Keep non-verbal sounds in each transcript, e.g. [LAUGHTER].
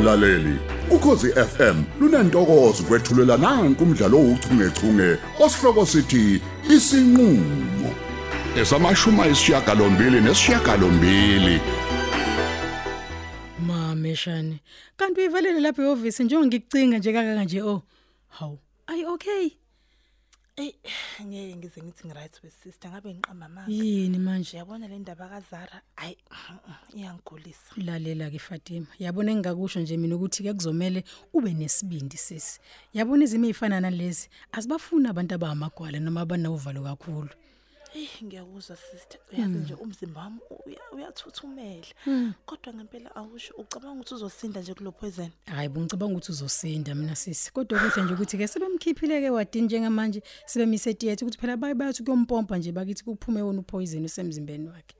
mlaleli ukhosi FM lunantokozo kwethulela nanku umdlalo ouchungechunge osihloko sithi isinqulo esamashuma isishiyagalombili nesishiyagalombili Mameshane. Kanti uyivalele lapha eoffice njengoba ngikucinga nje kaka nje oh. Haw. Ay okay. Ey ngeke ngize ngithi ngiright with sister ngabe ngiqamba amanga. Yini manje? Uyabona le ndaba kaZara ayi iyangigulisa. Lalela ke Fatima. Yabona engakusho nje mina ukuthi ke kuzomela ube nesibindi sisi. Yabona izimo ezifana nalezi azibafuni abantu abamagwala noma abanovalo kakhulu. Eh ngiyakuzwa sister. Uyazi nje umzimba wami uya- uyathuthumela. Kodwa ngempela awusho ucabanga ukuthi uzosinda nje kulo poison. Hayi bungicabanga ukuthi uzosinda mina sisi. Kodwa kuhle nje ukuthi ke sebemkhiphile ke wadini njengamanje sebemise theatre ukuthi phela bayi bayathi kuyompompa nje bakithi kuphume wona upoison usemzimbeni wakhe.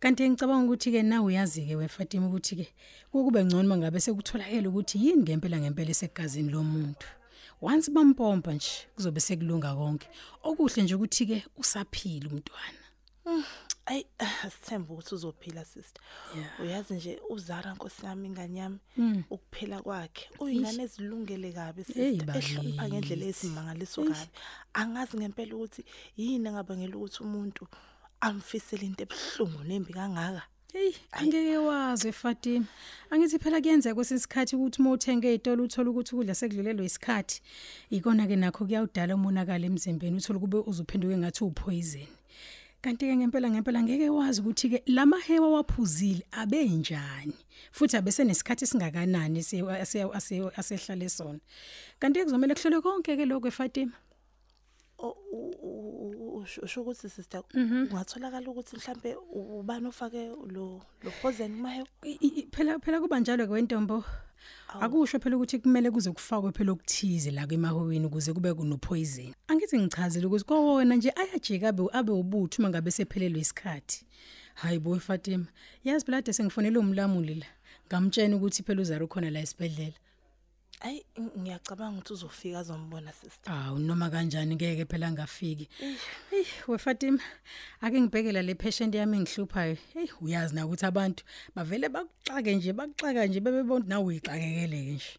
Kanti ngicabanga ukuthi ke nawe uyazi ke weFatima ukuthi ke kube ngcono mangabe sekutholakala ukuthi yini ngempela ngempela esegazini lomuntu. Once bampompa nje kuzobe sekulunga konke. Okuhle nje ukuthi ke usaphila umntwana. Ayi sithemba ukuthi uzophila sister. Uyazi nje uZara Nkosi yami ingane yami ukuphela kwakhe. Uyingane ezilungele kabi sister ehlonipha ngendlela bakithi. esimangaliso kabi. Angazi ngempela ukuthi yini ngabangela ukuthi umuntu amfisele into ebhlungu nembi kangaka. Hey, angeke wazi Fatima. Angithi phela kuyenzeka kwesisikhathi ukuthi uma uthenga ezitolo uthola ukuthi ukudla sekudlulelwe isikhathi. Ikona ke nakho kuyawudala umonakala emzimbeni uthola kube uzuphenduke ngathi upoison. Kanti ke ngempela ngempela ngeke wazi ukuthi ke lamahewa waphuzile abenjani. Futhi abese nesikhathi singakanani asehlale sona. Kanti kuzomela kuhlole konke ke lokho Fatima. O- u- u- u- usho usho ukuthi sister ungatholakala ukuthi mhlambe ubani ofake lo lo poison kumahewa I- i- phela phela kuba njalo kwentombo akusho phela ukuthi kumele kuze kufakwe phela okuthize la kwemahweni ukuze kube kunopoison. Angithi ngichazile ukuthi kwawona nje ayajika abe abe ubuthu mangabe sephelelwe isikhathi. Hayi boy Fatima yazi phela ade sengifonela umlamuli la ngamtshela ukuthi phela uzara ukhona la esibedlela ayi ng- ngiyacabanga ukuthi uzofika azombona sister awu noma kanjani ngeke phela ngafiki hey we Fatima ake ngibhekela le patient yami engihluphayo hey uyazi na ukuthi abantu bavele bakuxake nje bakuxaka nje bebebona nawe uyixakekeleke nje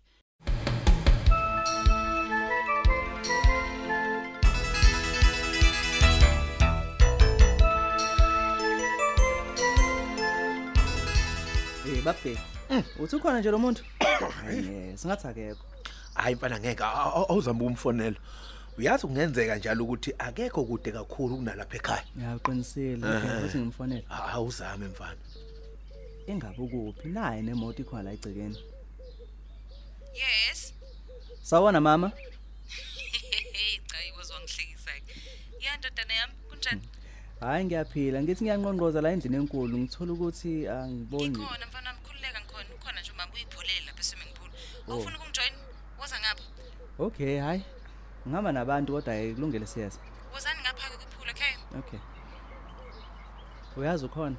Eh babhe. Uthi ukhona nje lo muntu? Hayi [COUGHS] singathi akekho. hayi mfana ngeke aw- aw- awuzama ukumfonela uyazi kungenzeka njalo ukuthi akekho kude kakhulu kunalapha ekhaya Ya uqinisile ukuthi ngimfonele. Ha- awuzame mfana Engabe ukuphi naye nemoto ikhona la egcekeni. Yes. Sawona mama? Hey cha ikozwa ngihlekisa ke. Ya ndodana yami kunjani? Hayi ngiyaphila ngithi ngiyanqonqoza la endlini enkulu ngithola ukuthi angiboni. Ngikhona mfana wami khululeka ngikhona ukhona nje umama uyipholele lapha swimming pool. Awufuna ukungijoin? Woza ngapha. Okay hayi. Ngihamba nabantu kodwa ayikulungele siyeza. Wozani ngapha ke kuphula okay? Okay. Uyazi ukhona?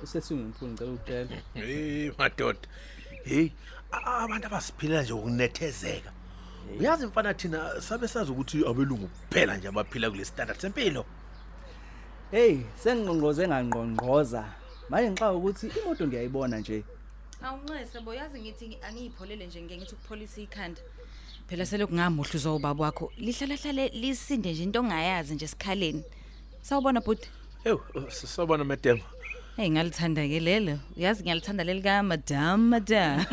Pool ngicela ukutshela. hey madoda hey abantu abasiphilela nje ukunethezeka uyazi mfana thina sabe sazi ukuthi abelungu kuphela nje abaphila kule standard sempilo Hey, sengqonqoze ngangqonqoza. Manje ngixa ukuthi imoto ngiyayibona nje. Awunxese bo yazi ngithi angiyipholele nje ngeke ngithi ukupholisa ikhanda. Phela selokhu ngamuhla uzwa ubaba wakho lihlala hlale lisinde nje into ongayazi nje sikhaleni. Sawubona bhuti. hey sisabona madam Hey ngalithanda ke lelo. Uyazi ngiyalithanda leli ka madam [LAUGHS] madam.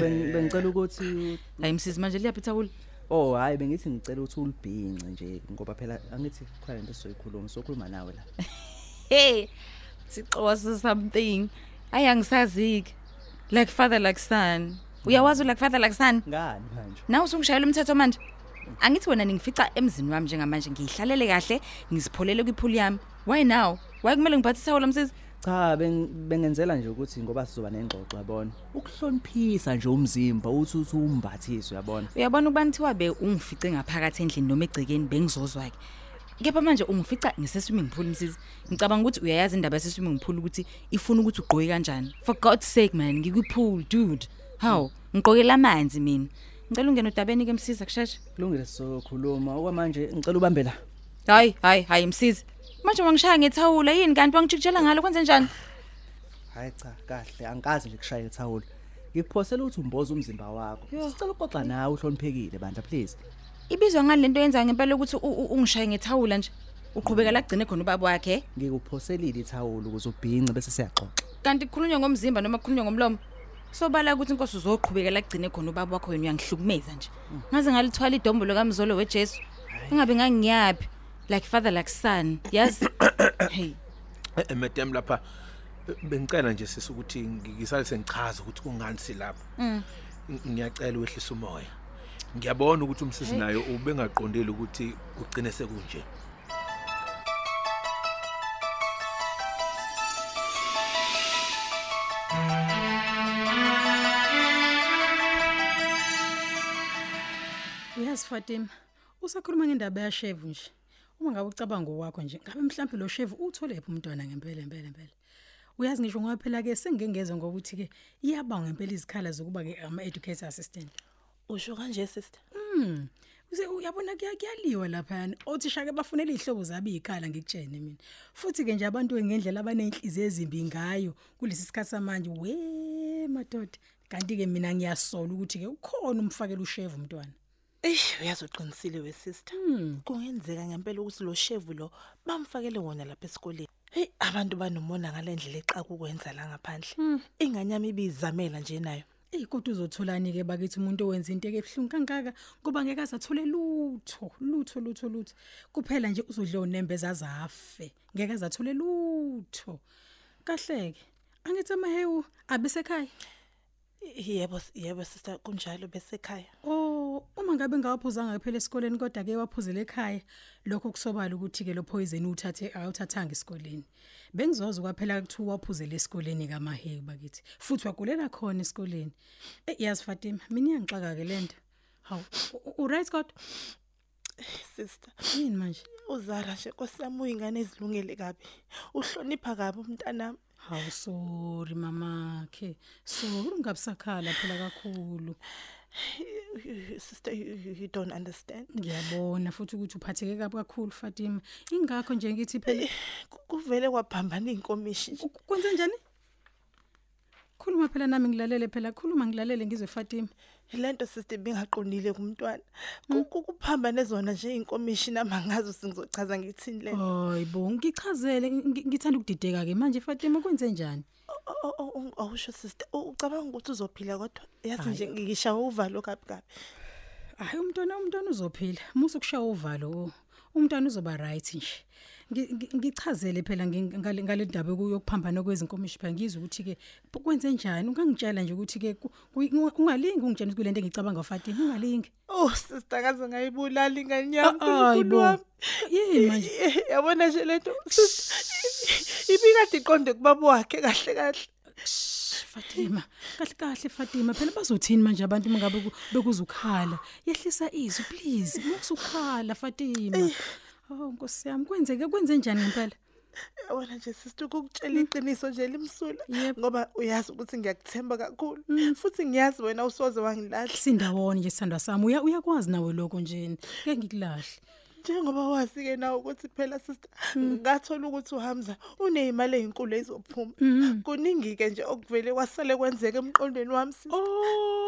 Ben- Bengicela ukuthi Hayi msisi manje liyaphi thawula? Oh hayi bengithi ngicela ukuthi ulibhince nje ngoba phela angithi khona into esizoyikhuluma sokhuluma nawe la. [LAUGHS] Hey, Thixo was something. Ayangisaziki. Like father like son. Uyawazi like father like son? Ngani manje? Nawe usungishayela umthetho manje. Angithi wena ningifica emzini wami njengamanje ngihlalele kahle, ngizipholele kwiphuli yami. Why now? Why kumele ngiphathise wona msisi? Cha beng- bengenzela nje ukuthi ngoba sizoba nengxoxo yabona. Ukuhloniphisa nje umzimba uthi uthi umbathiswe yabona. Uyabona ukubani thiwa be ungifice ngaphakathi endlini noma egcekeni bengizozwa ke. Kepha manje ungifica ngiseswimming pool msisi. Ngicabanga ukuthi uyayazi indaba yeseswimming pool ukuthi ifuna ukuthi ugqoke kanjani. For God's sake man, ngikwipool dude. How? Ngigqokela amanzi mina. Ngicela ungene udabeni ke msisi akusheshe. Kulungile sizokhuluma okwamanje ngicela ubambe la. Hayi, hayi, hayi msisi. Manje wangishaya ngethawula yini kanti wangijikijela ngalo kwenze njani? Hayi cha kahle angikazi nje kushaya ithawula. ngikuphosela ukuthi umboza umzimba wakho Yo. sicela uxoxa nawe uhloniphekile bandla please ibizwa ngani lento yenza ngempela ukuthi u- u- ungishaye ngethawula nje. Uqhubeka la kugcine khona ubaba wakhe. Ngikuphoselile ithawulo ukuze ubhince bese siyaxoxa. Kanti kukhulunywa ngomzimba noma kukhulunywa ngomlomo sobala ukuthi inkosi uzoqhubeka la kugcine khona ubaba wakho wena uyangihlukumeza nje. Ngaze ngalithwala idombo lokamzolo wejesu. Ingabe ngangiyaphi? Like father like son. Yazi? [COUGHS] Hey. Eh, madam lapha eh, bengicela nje sisi ukuthi ngisale sengichaza ukuthi kungani silapha. Ng- ngiyacela wehlisa umoya. Ngiyabona ukuthi umsisi nayo ubengaqondile ukuthi kugcine sekunje. Uyazi Fatima. Usakhuluma ngendaba yashevu nje. Uma ngabe ucabanga wakho nje ngabe mhlawumbe lo shevu utholephi umntwana ngempela impela impela uyazi ngisho ngoba phela ke sengengezwe ngokuthi ke iyabanga ngempela izikhala zokuba ke ama educator assistant. Usho kanje sister Mm. Use uyabona kuya kuyaliwa lapha othisha ke bafunela izihlobo zabo izikhala ngikutshene mina. Futhi ke nje abantu ngendlela abanenhliziyo ezimbi ngayo kulesi sikhathi samanje we madoda. Kanti ke mina ngiyasola ukuthi ke ukhona umfakela ushevu umntwana. eish uyazi uqinisile we sister kungenzeka ngempela ukuthi lo shevu lo bamfakele wona lapha esikoleni hey abantu banomona ngalendlela exaka ukwenza la ngaphandle inganyama ibizamela nje nayo Ey kodwa uzotholani ke bakithi umuntu owenza into ekebhlungu kangaka? Ngoba ngeke azathole lutho lutho lutho lutho. Kuphela nje uzodla unembeza zafe ngeke azathole lutho. Kahleke. Angithi amahewu abesekhaya yebo s- yebo sister kunjalo bese ekhaya Oh, uma ngabe ngawaphuzanga phela esikoleni kodwa ke waphuzela ekhaya, lokho kusobala ukuthi ke lo poison uthathe awuthathanga esikoleni. Bengizoza kwaphela kuthiwa waphuzela esikoleni kamahewu bakithi. Futhi wagulela khona esikoleni. Eh yazi Fatima, mina iyangixaka ke lento. Hawu, u- u right God? sister Yini manje? uzara nje kwasami uyingane ezilungele kabi uhlonipha kabi umntanami Hawu sorry mama ke. Sorry ungabusakhala phela kakhulu. [LAUGHS] sister you, you, you don't understand. Ngiyabona futhi ukuthi uphatheke kabi kakhulu Fatima. Ingakho nje ngithi phela Ku- kuvele kwaphambana inkomishi nje Ku- kwenze njani khuluma phela nami ngilalele phela. Khuluma ngilalele ngizwe Fatima. Lento sister bengaqondile kumntwana. Ku- ku- kuphambane zona nje inkomishi namangazo singizochaza ngithini le hayibo ngichazele ngi- ngithanda ukudideka ke manje Fatima kwenze njani? O- o- o- awusho sister U- ucabanga ukuthi uzophila kodwa? Yazi nje ngishawa uvalo kabi kabi hayi umntwana umntwana uzophila. Musu kushaya uvalo oh. umntwana uzoba right nje. Ngi- ngi- ngichazele phela ngale ngale ndaba yokuphambana kwezinkomishi phela. Ngizwe ukuthi ke kwenze njani? Ungangitshela nje ukuthi ke ungalingi ungitshela kule nto engicabanga Fatima ungalingi. Oh sister kaze ngayibulala ingane yami Ah, uNkulunkulu hayibo. wami. yini manje? Yabona nje lento ibikade iqonde kubaba wakhe kahle kahle. Fatima. Kahle kahle Fatima. Phela bazothini manje abantu mangabe ku- bekuzukhala? Yehlisa izwi please musukhala Fatima. Oh nkosi yami kwenzeke kwenze njani ngempela? Yabona nje sister ukukutshela iqiniso nje limsula Yebo. ngoba uyazi ukuthi ngiyakuthemba kakhulu. Futhi ngiyazi wena usoze wangilahla. Sindawona nje sithandwa sami uya uyakwazi nawe lokho nje. Ngeke ngikulahle. Njengoba wazi ke nawe ukuthi phela sister ngathola ukuthi uHamza unezimali ezinkulu ezizophuma. Kuningi ke nje okuvele kwasale kwenzeka emqondweni wami sister. Oh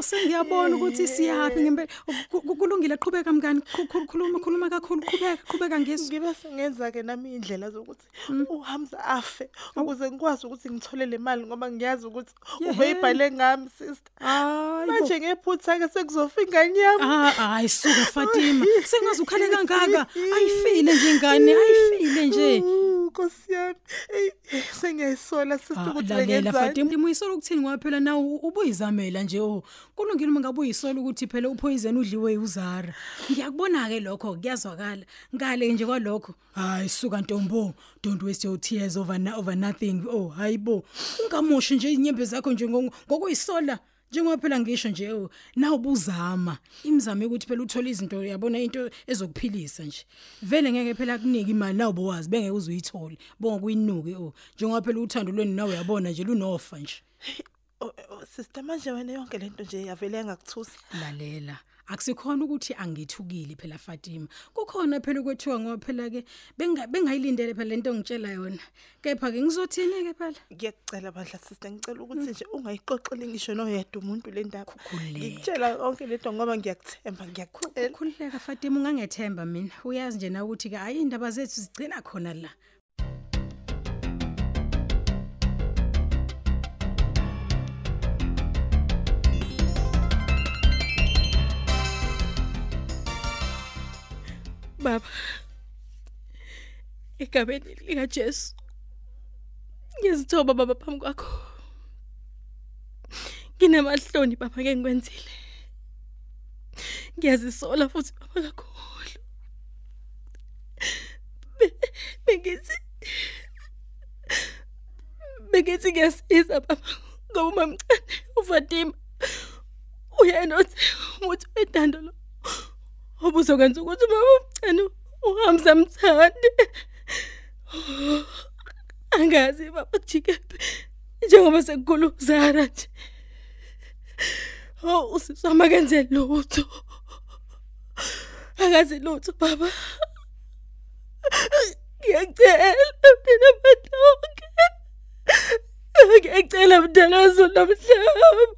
sengiyabona ukuthi siyapi ngempela. Ku- ku- kulungile qhubeka mngani. Khu- khu- khuluma khuluma kakhulu qhubeka qhubeka ngizwe ngibe sengenza ke nami indlela zokuthi uHamza afe ukuze ngikwazi ukuthi ngithole le mali ngoba ngiyazi ukuthi ubeyibhale ngami sister. Hayi manje ngephutha ke sekuzofika ingane yami Ah hayi suka Fatima. Sengazi ukhale kangaka. Ayifile nje ingane ayifile nje. Uh, Nkosi yami. Eyi sengiyayisola sister Ah, ukuthi lalela ngenzani Fatima. Uyisola ukuthini ngoba phela nawe ubuyizamela nje. Oh kulungile uma ngabe uyisola ukuthi phela upoison udliwe uzara. Ngiyakubona ke lokho kuyazwakala. Ngale nje kwalokho hayi suka ntombo don't waste your tears over na, over nothing. Oh hayibo ungamoshi nje inyembe zakho nje ngo- ngokuyisola. Njengoba phela ngisho nje oh nawu buzama imizamo ukuthi phela uthola izinto yabona into ezokuphilisa nje. Vele ngeke phela kunike imali nawo bowazi bengeke uzuyithole bonke kuyinuke oh njengoba phela uthando lweni nawe yabona nje lunofa nje. Oh, oh, sister manje wena yonke lento nje yavele ngakuthusa lalela. Akusikhona ukuthi angithukile phela Fatima. Kukhona phela ukwethiwa ngoba phela ke benga- bengayilindele phela lento ngitshela yona. Kepha ke ngizothini ke phela? Ngiyacela bandla sister. Ngicela ukuthi nje ungayixoxeli ngisho noyedwa umuntu le ndaba. Khululeka. Ngikutshela konke lento ngoba ngiyakuthemba ngiyacela. khululeka Fatima ungangethemba mina. Uyazi nje na ukuthi ke hayi indaba zethu zigcina khona la. Baba. Igabeni lika Jesu. Ngizithoba baba phambi kwakho. Nginamahloni baba ke ngikwenzile. Ngiyazisola futhi baba kakhulu. Be- Bengithi Bengithi ngiyasiza baba ngoba mamncane uFatima uyena othi umuthi wedando lo obuzokwenza ukuthi baba umncane uhamza mthande angazi baba jikepe njengoba sekukhulu Zara nje. Oh usizwa makenze lutho. Akazi lutho baba. Ngiyacela mina madonke ngiyacela mdala wezulu nomhlaba.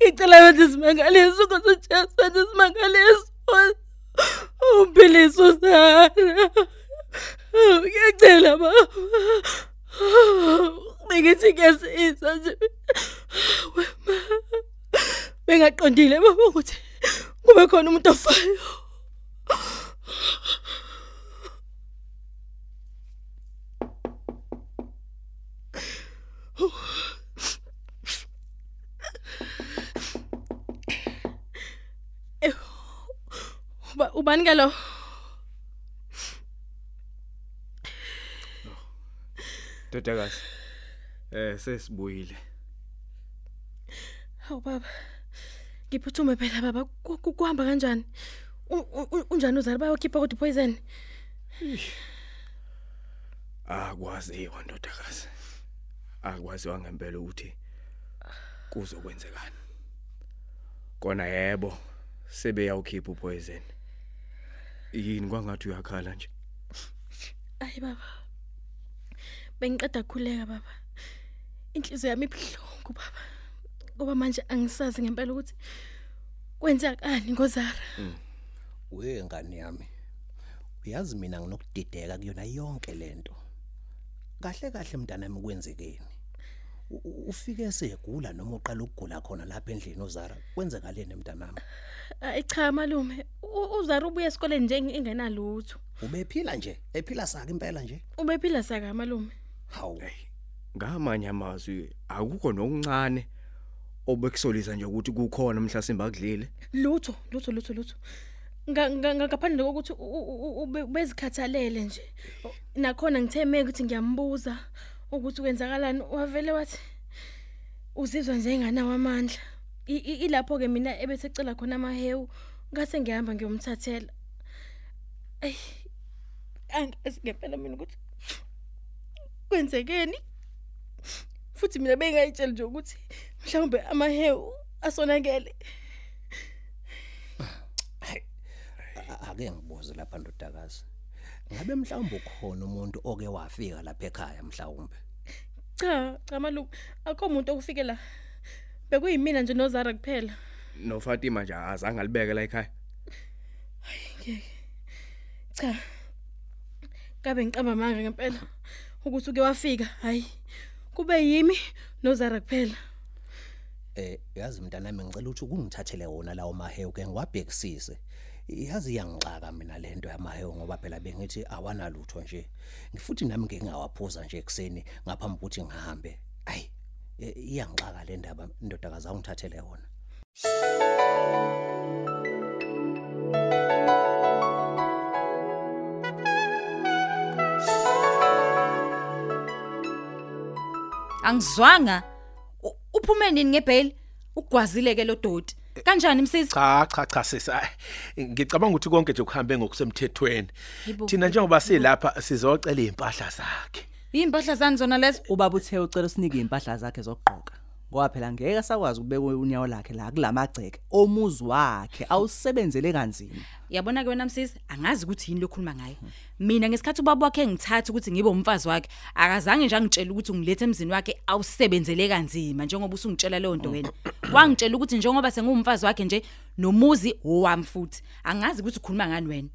Ngicela wenze isimangaliso ukuthi ujesu wenze isimangaliso umpilise usara ngiyacela baba bengithi ngiyasiza nje. Wema bengaqondile baba ukuthi kube khona umuntu ofayo. Uba ubani ke lo? Dodakazi. Eh sesibuyile. Hawu baba. Ngiphuthume phela baba ku- ku- kuhamba kanjani? Unjani uzali bayokhipha kodwa poison? Akwaziwa ndodakazi. Akwaziwa ngempela ukuthi kuzokwenzekani. Kona yebo sebeyawukhipha upoison. Yini kwangathi uyakhala nje? Ayi baba. Bengiqeda kukhuleka baba. Inhliziyo yami ibhlungu baba. Ngoba manje angisazi ngempela ukuthi kwenzakani ngozara. we ngane yami uyazi mina nginokudideka kuyona yonke lento kahle kahle mntanami kwenzekeni U- u- ufike segula noma uqala ukugula khona lapha endlini uzara kwenzekaleni mntanami Ayi cha malume, u- uzara ubuye esikoleni nje ingenalutho. ubephila nje ephila saka impela nje Ubephila saka malume. hawu Ngamanye amazwi akukho nokuncane obekusolisa nje ukuthi kukhona mhlasimba akudlile. Lutho, lutho, lutho, lutho. Nga nga- ngaphandle kokuthi u- u- u- ube- bezikhathalele nje. O- Nakhona ngitheme ukuthi ngiyambuza ukuthi kwenzakalani wavele wathi uzizwa nje enganawo amandla. I- i- Ilapho ke mina ebesecela khona amahewu ngase ngihamba ngiyomthathela. Ey. Angazi ngempela mina ukuthi kwenzekeni. Futhi mina bengayitshela nje ukuthi mhlawumbe amahewu asonakele. A- ake ngibuze lapha ndodakazi ngabe mhlawumbe ukhona umuntu oke wafika lapha ekhaya mhlawumbe Cha, cha malume, akho umuntu okufike la. Bekuyimina nje noZara kuphela. No Fatima nje azange alibeke la ekhaya. Cha. Kabe ngiqamba manga ngempela ukuthi uke wafika. Hayi. Kube yimi noZara kuphela. eh yazi mntanami ngicela ukuthi kungithathele wona lawo mahewu ke ngiwabhekisise yazi iyangixaka mina lento yamahewu ngoba phela bengithi awanalutho nje ngifuthi nami ngeke ngawaphuza nje ekseni ngaphambi ukuthi ngihambe ayi eh, iyangixaka le ndaba ndodakazi awungithathele wona Angizwanga. U- Uphume nini ngebail? Ugwazile ke lo doti. Kanjani msisi? Cha cha cha sisi ay, ngicabanga ukuthi konke nje kuhambe ngokusemthethweni. Yibo. Thina njengoba silapha sizocela impahla zakhe. Yimpahla zani zona lezo? ubaba uthe ucela usinike impahla zakhe zokugqoka ngoba phela ngeke sakwazi ukubeka unyawo lakhe la kulamagceke omuzi wakhe awusebenzele kanzima. Yabona ke wena msisi angazi ukuthi yini lokhuluma ngayo mina ngesikhathi ubaba wakhe ngithatha ukuthi ngibe umfazi wakhe akazange nje angitshela ukuthi ungilethe emzini wakhe awusebenzele kanzima njengoba usungitshela leyo nto wena. Wangitshela ukuthi njengoba sengumfazi wakhe nje nomuzi owami futhi. Angazi ukuthi ukhuluma ngani wena.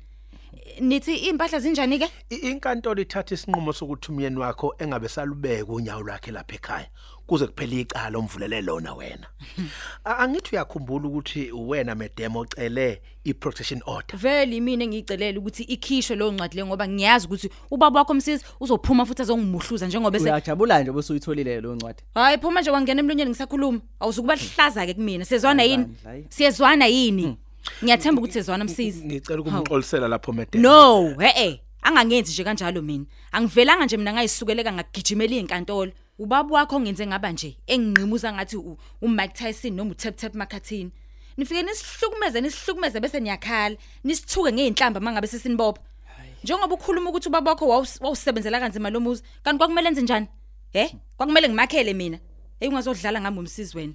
Nithi impahla zinjani ke? I- inkantolo ithatha isinqumo sokuthi umyeni wakho engabe salubeka unyawo lwakhe lapha ekhaya kuze kuphele icala omvulele lona wena. [LAUGHS] A- angithi uyakhumbula ukuthi wena madam ocele i-protection order? Vele mina engiyicelela ukuthi ikhishwe leyo ncwadi le ngoba ngiyazi ukuthi ubaba wakho msisi uzophuma futhi azongimuhluza njengoba bese uyajabula nje bese uyitholile leyo ncwadi. Hayi phuma nje kwangena emlonyeni ngisakhuluma. Awuzukuba lihlaza ke kumina siyezwana yini? Bandla, hayi. siyezwana yini? Ngiyathemba ukuthi siyezwana msisi ngicela ukumxolisela lapho madam no he eh angangenzi nje kanjalo mina. Angivelanga nje mina ngayisukeleka ngagijimela inkantolo ubaba wakho ongenze ngaba nje enginqimuza ngathi u- uMike Tyson noma uTap Tap Makhathini nifike nisihlukumeze nisihlukumeze bese niyakhala. Nisithuke ngeinhlamba mangabe sesinibopha njengoba ukhuluma ukuthi ubaba wakho wawus- wawusebenzela kanzima lo muzi kanti kwakumele enze njani? He? Kwakumele ngimakhele mina. Hey ungazodlala ngami umsizi wena.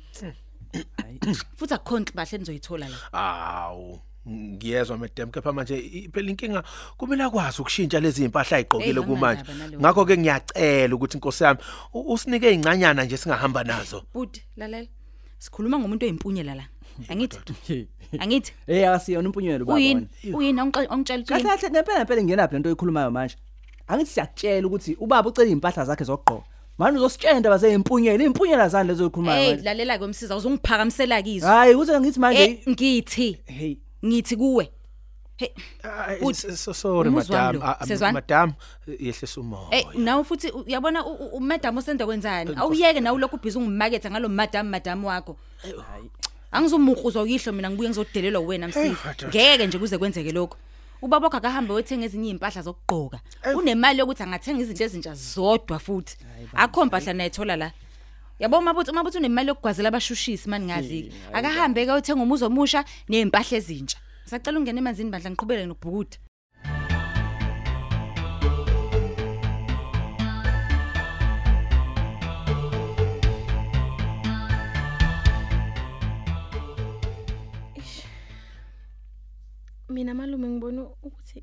Futhi akukhonto bahle enizoyithola la awu ngiyezwa madam. Kepha manje i- phela inkinga. Kumele akwazi ukushintsha lezi impahla ayigqokile Hey, kumanje anganaba nalowo. ngakho ke ngiyacela ukuthi inkosi yami u- usinike izingcanyana nje singahamba nazo. Budi lalela. Sikhuluma ngomuntu oyimpunyela la. Angithi? Angithi? Hey akasiyona impunyelo baba uyini? uyini? Ongixela ongitshela ukuthi kahle uyini? kahle ngempela ngempela ngenaphi lento oyikhulumayo manje. Angithi siyakutshela ukuthi ubaba ucela impahla zakhe zokugqoka. Manje uzositshela indaba zeyimpunyelo impunyela zani lezo oyikhulumayo hey manje. lalela kwemsiza uzungiphakamisela kizo. Hayi kuze ngithi manje eh ngithi. Hey. Ngithi kuwe. Hey Ay, Budi, s- s- sorry umuzi wami madam. lo, Ah, ah, sezwana? madam yehlisa umoya. Eh nawe futhi u- uyabona u- u- umadam osenda kwenzani? Awuyeke nawe lokhu ubhizi ungimaketha ngalo madam madam wakho. Angizomukhuzo yihlo mina ngibuye ngizodelelwa wena msisi ngeke nje kuze kwenzeke lokho. Ubaba wakho akahambe wethenga ezinye impahla zokugqoka. Unemali yokuthi angathenga izinto ezintsha zodwa futhi. Akho impahla nayithola la. Yabo mabuthi mabuthi unemali yokugwazela abashushisi mani ngazi akahambe ke uthenga umuzi omusha nezimpahla ezintsha. Sacela ungena emanzini bandla ngiqhubele nokubhukuda. Mina malume ngibona ukuthi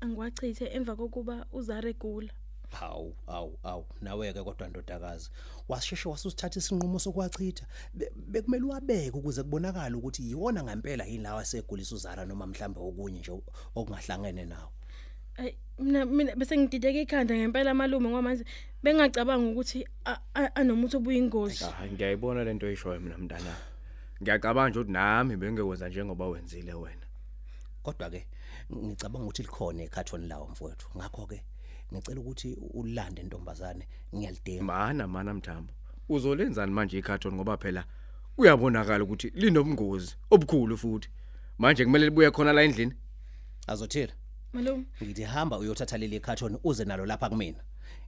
angiwachithe emva kokuba uzare gula hawu awu awu nawe-ke kodwa ndodakazi. Washeshe wasusithatha isinqumo sokwachitha Be- bekumele uwabeke ukuze kubonakale ukuthi yiwona ngempela yini lawa asegulisa uzara noma mhlambe okunye nje okungahlangene nawo. Ay mina mina bese ngidideka ikhanda ngempela malume ngoba manje bengacabanga ukuthi a- a- anomuthi obuyingozi hayi ngiyayibona lento oyishoyo mina mntana ngiyacabanga nje ukuthi nami bengekwenza njengoba wenzile wena. Kodwa-ke ngicabanga ukuthi likhona ekhathoni lawo mfowethu. Ngakho-ke ngicela ukuthi ulande ntombazane. Ngiyalidinga. Mana mana mthambo. Uzolenzani manje ikhathoni ngoba phela kuyabonakala ukuthi linobungozi obukhulu futhi. Manje kumele libuye khona la endlini? Azothila malume ngithi hamba uyothatha leli khathoni uze nalo lapha kumina.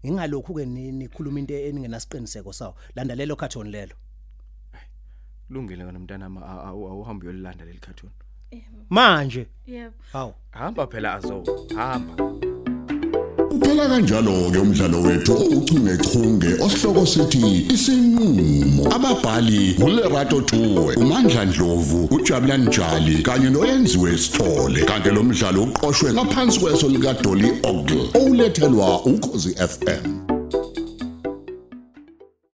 Ingalokhu-ke ni- nikhuluma into eningenasiqiniseko sawo. Landa lelo khathoni lelo. Kulungile ngana mntanami. Awuhambe uyolilanda leli khathoni. Manje? Yebo. Hawu hamba phela azo hamba. Uphela kanjalo ke umdlalo wethu uchungechunge osihloko sithi isinqulo ababhali uLerato Tuwe uMandla Dlovu uJabulani Njali kanye noyenziwe Sithole. Kanti lo mdlalo uqoqwwe ngaphansi kweso lika Dolly Ogle olethelwa ukhozi FM